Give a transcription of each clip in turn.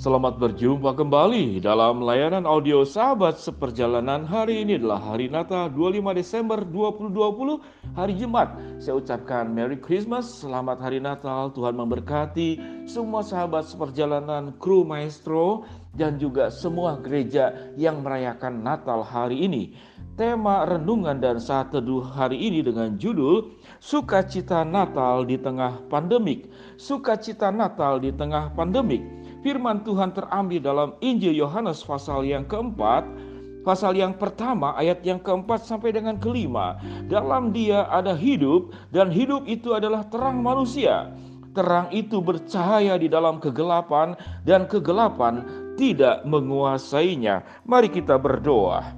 Selamat berjumpa kembali dalam layanan audio sahabat seperjalanan. Hari ini adalah hari Natal 25 Desember 2020 hari Jumat. Saya ucapkan Merry Christmas, selamat hari Natal Tuhan memberkati semua sahabat seperjalanan kru maestro dan juga semua gereja yang merayakan Natal hari ini. Tema renungan dan saat teduh hari ini dengan judul Sukacita Natal di tengah pandemik. Sukacita Natal di tengah pandemik Firman Tuhan terambil dalam Injil Yohanes pasal yang keempat, pasal yang pertama ayat yang keempat sampai dengan kelima. Dalam dia ada hidup dan hidup itu adalah terang manusia. Terang itu bercahaya di dalam kegelapan dan kegelapan tidak menguasainya. Mari kita berdoa.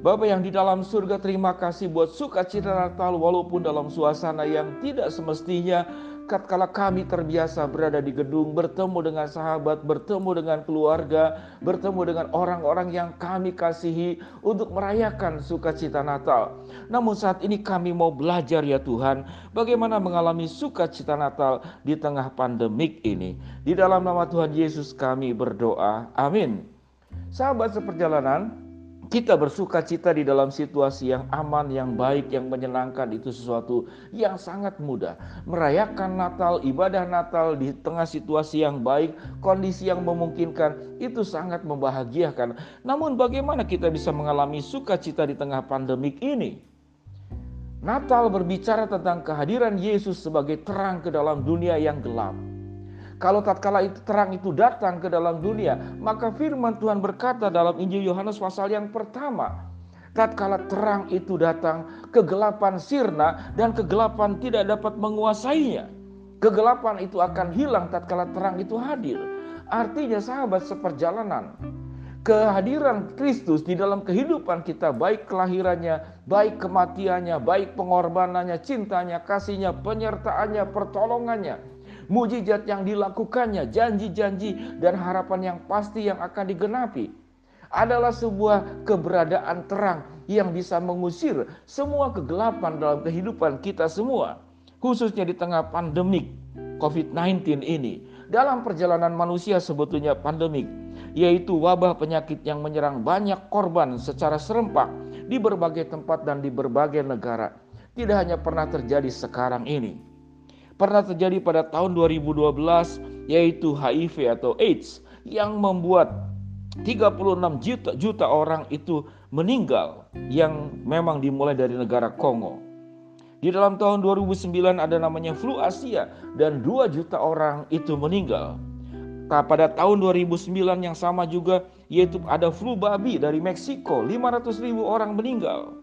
Bapak yang di dalam surga terima kasih buat sukacita Natal walaupun dalam suasana yang tidak semestinya tatkala kami terbiasa berada di gedung, bertemu dengan sahabat, bertemu dengan keluarga, bertemu dengan orang-orang yang kami kasihi untuk merayakan sukacita Natal. Namun saat ini kami mau belajar ya Tuhan, bagaimana mengalami sukacita Natal di tengah pandemik ini. Di dalam nama Tuhan Yesus kami berdoa. Amin. Sahabat seperjalanan, kita bersuka cita di dalam situasi yang aman, yang baik, yang menyenangkan itu sesuatu yang sangat mudah. Merayakan Natal, ibadah Natal di tengah situasi yang baik, kondisi yang memungkinkan itu sangat membahagiakan. Namun bagaimana kita bisa mengalami sukacita di tengah pandemik ini? Natal berbicara tentang kehadiran Yesus sebagai terang ke dalam dunia yang gelap. Kalau tatkala itu terang itu datang ke dalam dunia, maka firman Tuhan berkata dalam Injil Yohanes pasal yang pertama, tatkala terang itu datang, kegelapan sirna dan kegelapan tidak dapat menguasainya. Kegelapan itu akan hilang tatkala terang itu hadir. Artinya sahabat seperjalanan, kehadiran Kristus di dalam kehidupan kita, baik kelahirannya, baik kematiannya, baik pengorbanannya, cintanya, kasihnya, penyertaannya, pertolongannya, mujizat yang dilakukannya, janji-janji dan harapan yang pasti yang akan digenapi adalah sebuah keberadaan terang yang bisa mengusir semua kegelapan dalam kehidupan kita semua, khususnya di tengah pandemik COVID-19 ini. Dalam perjalanan manusia sebetulnya pandemik, yaitu wabah penyakit yang menyerang banyak korban secara serempak di berbagai tempat dan di berbagai negara. Tidak hanya pernah terjadi sekarang ini, pernah terjadi pada tahun 2012 yaitu HIV atau AIDS yang membuat 36 juta, juta orang itu meninggal yang memang dimulai dari negara Kongo. Di dalam tahun 2009 ada namanya flu Asia dan 2 juta orang itu meninggal. Pada tahun 2009 yang sama juga yaitu ada flu babi dari Meksiko, 500 ribu orang meninggal.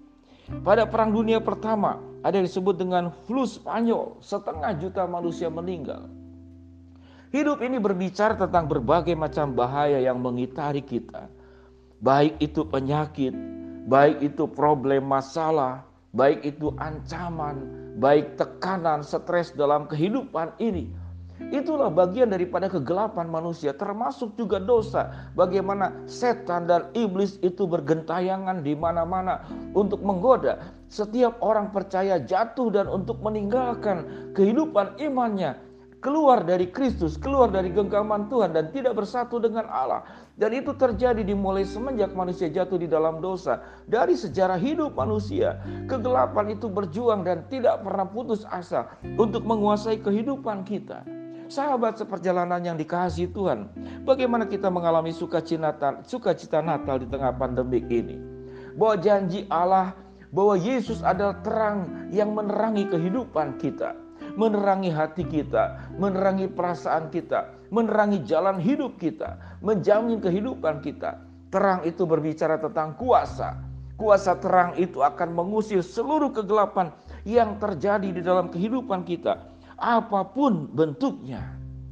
Pada Perang Dunia Pertama, ada yang disebut dengan flu Spanyol, setengah juta manusia meninggal. Hidup ini berbicara tentang berbagai macam bahaya yang mengitari kita. Baik itu penyakit, baik itu problem masalah, baik itu ancaman, baik tekanan, stres dalam kehidupan ini Itulah bagian daripada kegelapan manusia, termasuk juga dosa. Bagaimana setan dan iblis itu bergentayangan di mana-mana untuk menggoda setiap orang percaya jatuh dan untuk meninggalkan kehidupan imannya keluar dari Kristus, keluar dari genggaman Tuhan dan tidak bersatu dengan Allah. Dan itu terjadi dimulai semenjak manusia jatuh di dalam dosa. Dari sejarah hidup manusia, kegelapan itu berjuang dan tidak pernah putus asa untuk menguasai kehidupan kita. Sahabat seperjalanan yang dikasih Tuhan, bagaimana kita mengalami sukacita, sukacita Natal di tengah pandemik ini? Bahwa janji Allah bahwa Yesus adalah terang yang menerangi kehidupan kita, menerangi hati kita, menerangi perasaan kita, menerangi jalan hidup kita, menjamin kehidupan kita. Terang itu berbicara tentang kuasa. Kuasa terang itu akan mengusir seluruh kegelapan yang terjadi di dalam kehidupan kita apa pun bentuknya.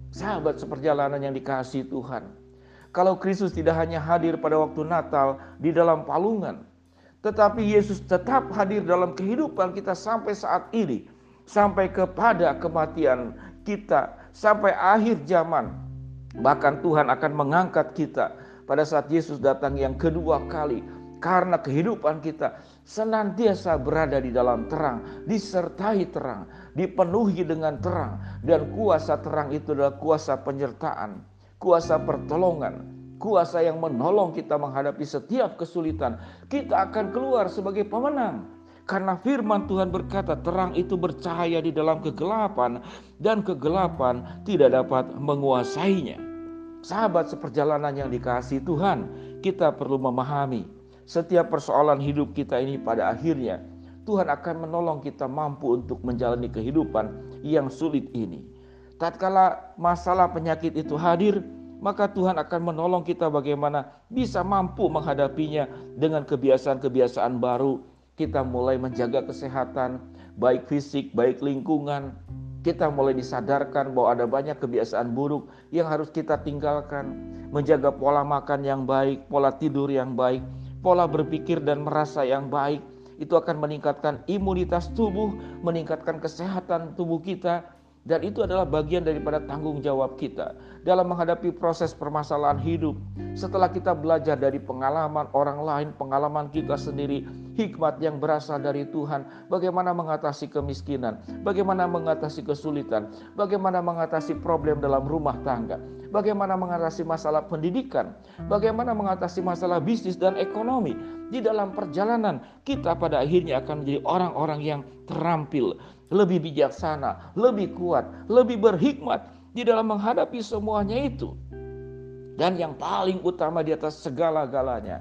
Sahabat seperjalanan yang dikasih Tuhan. Kalau Kristus tidak hanya hadir pada waktu Natal di dalam palungan, tetapi Yesus tetap hadir dalam kehidupan kita sampai saat ini, sampai kepada kematian kita, sampai akhir zaman. Bahkan Tuhan akan mengangkat kita pada saat Yesus datang yang kedua kali karena kehidupan kita senantiasa berada di dalam terang, disertai terang, dipenuhi dengan terang, dan kuasa terang itu adalah kuasa penyertaan, kuasa pertolongan, kuasa yang menolong kita menghadapi setiap kesulitan. Kita akan keluar sebagai pemenang. Karena firman Tuhan berkata terang itu bercahaya di dalam kegelapan dan kegelapan tidak dapat menguasainya. Sahabat seperjalanan yang dikasih Tuhan, kita perlu memahami setiap persoalan hidup kita ini pada akhirnya Tuhan akan menolong kita mampu untuk menjalani kehidupan yang sulit ini. Tatkala masalah penyakit itu hadir, maka Tuhan akan menolong kita bagaimana bisa mampu menghadapinya dengan kebiasaan-kebiasaan baru. Kita mulai menjaga kesehatan, baik fisik, baik lingkungan. Kita mulai disadarkan bahwa ada banyak kebiasaan buruk yang harus kita tinggalkan. Menjaga pola makan yang baik, pola tidur yang baik, pola berpikir dan merasa yang baik, itu akan meningkatkan imunitas tubuh, meningkatkan kesehatan tubuh kita, dan itu adalah bagian daripada tanggung jawab kita dalam menghadapi proses permasalahan hidup. Setelah kita belajar dari pengalaman orang lain, pengalaman kita sendiri, hikmat yang berasal dari Tuhan, bagaimana mengatasi kemiskinan, bagaimana mengatasi kesulitan, bagaimana mengatasi problem dalam rumah tangga, bagaimana mengatasi masalah pendidikan, bagaimana mengatasi masalah bisnis dan ekonomi. Di dalam perjalanan kita pada akhirnya akan menjadi orang-orang yang terampil, lebih bijaksana, lebih kuat, lebih berhikmat di dalam menghadapi semuanya itu. Dan yang paling utama di atas segala-galanya,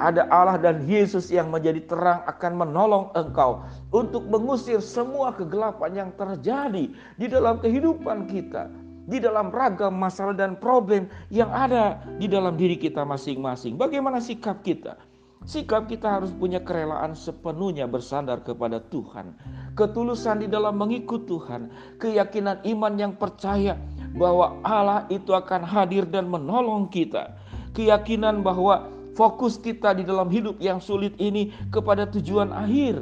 ada Allah dan Yesus yang menjadi terang akan menolong engkau untuk mengusir semua kegelapan yang terjadi di dalam kehidupan kita, di dalam ragam masalah dan problem yang ada di dalam diri kita masing-masing. Bagaimana sikap kita? Sikap kita harus punya kerelaan sepenuhnya bersandar kepada Tuhan. Ketulusan di dalam mengikut Tuhan. Keyakinan iman yang percaya bahwa Allah itu akan hadir dan menolong kita. Keyakinan bahwa fokus kita di dalam hidup yang sulit ini kepada tujuan akhir.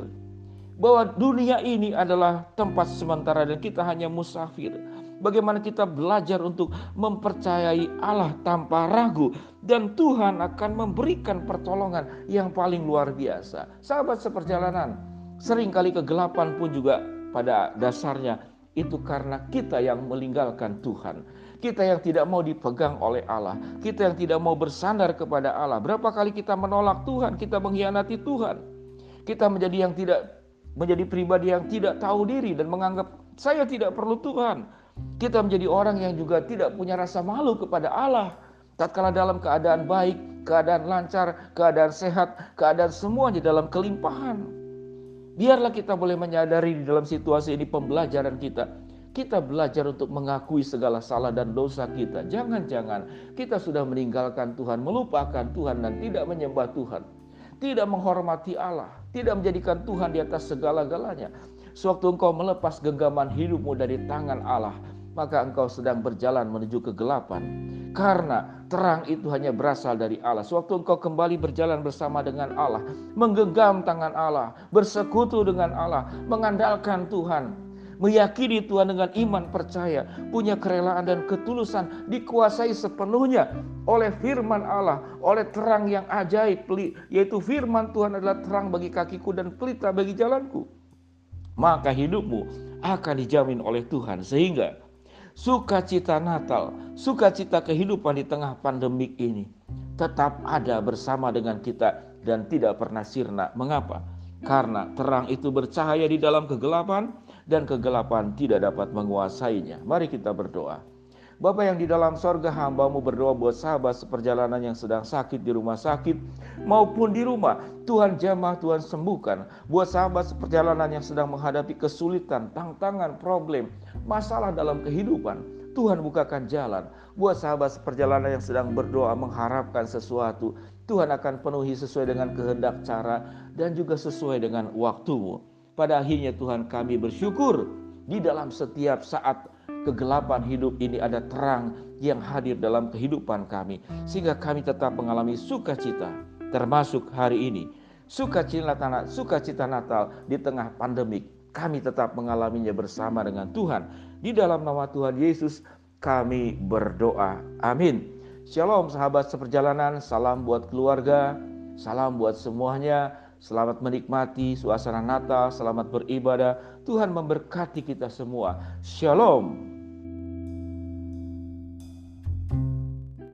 Bahwa dunia ini adalah tempat sementara dan kita hanya musafir. Bagaimana kita belajar untuk mempercayai Allah tanpa ragu dan Tuhan akan memberikan pertolongan yang paling luar biasa. Sahabat seperjalanan, sering kali kegelapan pun juga pada dasarnya itu karena kita yang meninggalkan Tuhan. Kita yang tidak mau dipegang oleh Allah, kita yang tidak mau bersandar kepada Allah. Berapa kali kita menolak Tuhan, kita mengkhianati Tuhan. Kita menjadi yang tidak menjadi pribadi yang tidak tahu diri dan menganggap saya tidak perlu Tuhan. Kita menjadi orang yang juga tidak punya rasa malu kepada Allah. Tatkala dalam keadaan baik, keadaan lancar, keadaan sehat, keadaan semuanya dalam kelimpahan. Biarlah kita boleh menyadari di dalam situasi ini pembelajaran kita. Kita belajar untuk mengakui segala salah dan dosa kita. Jangan-jangan kita sudah meninggalkan Tuhan, melupakan Tuhan dan tidak menyembah Tuhan. Tidak menghormati Allah, tidak menjadikan Tuhan di atas segala-galanya. Sewaktu engkau melepas genggaman hidupmu dari tangan Allah, maka engkau sedang berjalan menuju kegelapan. Karena terang itu hanya berasal dari Allah. Sewaktu engkau kembali berjalan bersama dengan Allah, menggenggam tangan Allah, bersekutu dengan Allah, mengandalkan Tuhan, meyakini Tuhan dengan iman percaya, punya kerelaan dan ketulusan, dikuasai sepenuhnya oleh firman Allah, oleh terang yang ajaib, yaitu firman Tuhan adalah terang bagi kakiku dan pelita bagi jalanku maka hidupmu akan dijamin oleh Tuhan sehingga sukacita Natal, sukacita kehidupan di tengah pandemik ini tetap ada bersama dengan kita dan tidak pernah sirna. Mengapa? Karena terang itu bercahaya di dalam kegelapan dan kegelapan tidak dapat menguasainya. Mari kita berdoa. Bapak yang di dalam sorga hambamu berdoa buat sahabat seperjalanan yang sedang sakit di rumah sakit maupun di rumah. Tuhan jamah, Tuhan sembuhkan. Buat sahabat seperjalanan yang sedang menghadapi kesulitan, tantangan, problem, masalah dalam kehidupan. Tuhan bukakan jalan. Buat sahabat seperjalanan yang sedang berdoa mengharapkan sesuatu. Tuhan akan penuhi sesuai dengan kehendak cara dan juga sesuai dengan waktumu. Pada akhirnya Tuhan kami bersyukur di dalam setiap saat kegelapan hidup ini ada terang yang hadir dalam kehidupan kami sehingga kami tetap mengalami sukacita termasuk hari ini. Sukacita Natal, sukacita Natal di tengah pandemik kami tetap mengalaminya bersama dengan Tuhan. Di dalam nama Tuhan Yesus kami berdoa. Amin. Shalom sahabat seperjalanan. Salam buat keluarga. Salam buat semuanya. Selamat menikmati suasana Natal, selamat beribadah. Tuhan memberkati kita semua. Shalom.